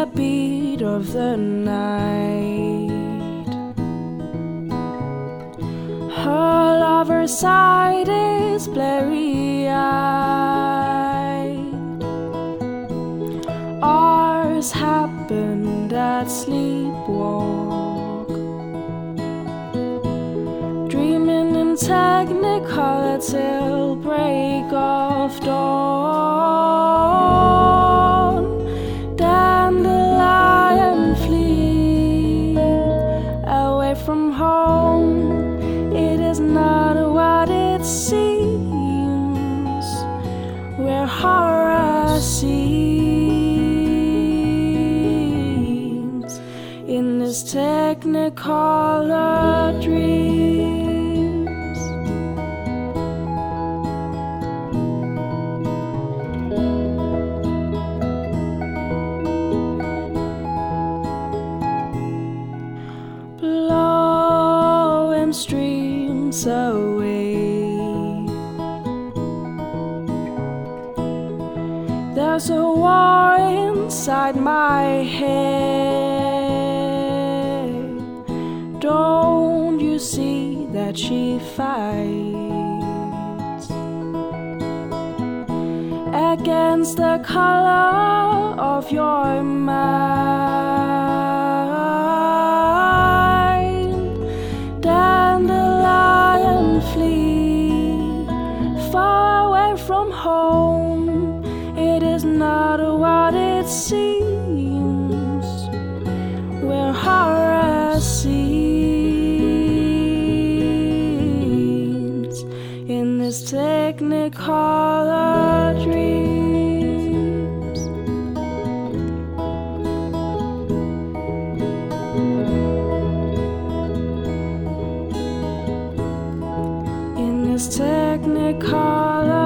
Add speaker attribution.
Speaker 1: the beat of the night. Her lover's side is blurry eyed. Ours happened at sleepwalk. Dreaming in technicolor till break of dawn. Where horror seems in this technicolor dreams. blowing streams away. There's a war inside my head. Don't you see that she fights against the color of your mind? Dandelion flee far away from home. Not what it seems. Where horror seems in this technicolor dreams. In this technicolor.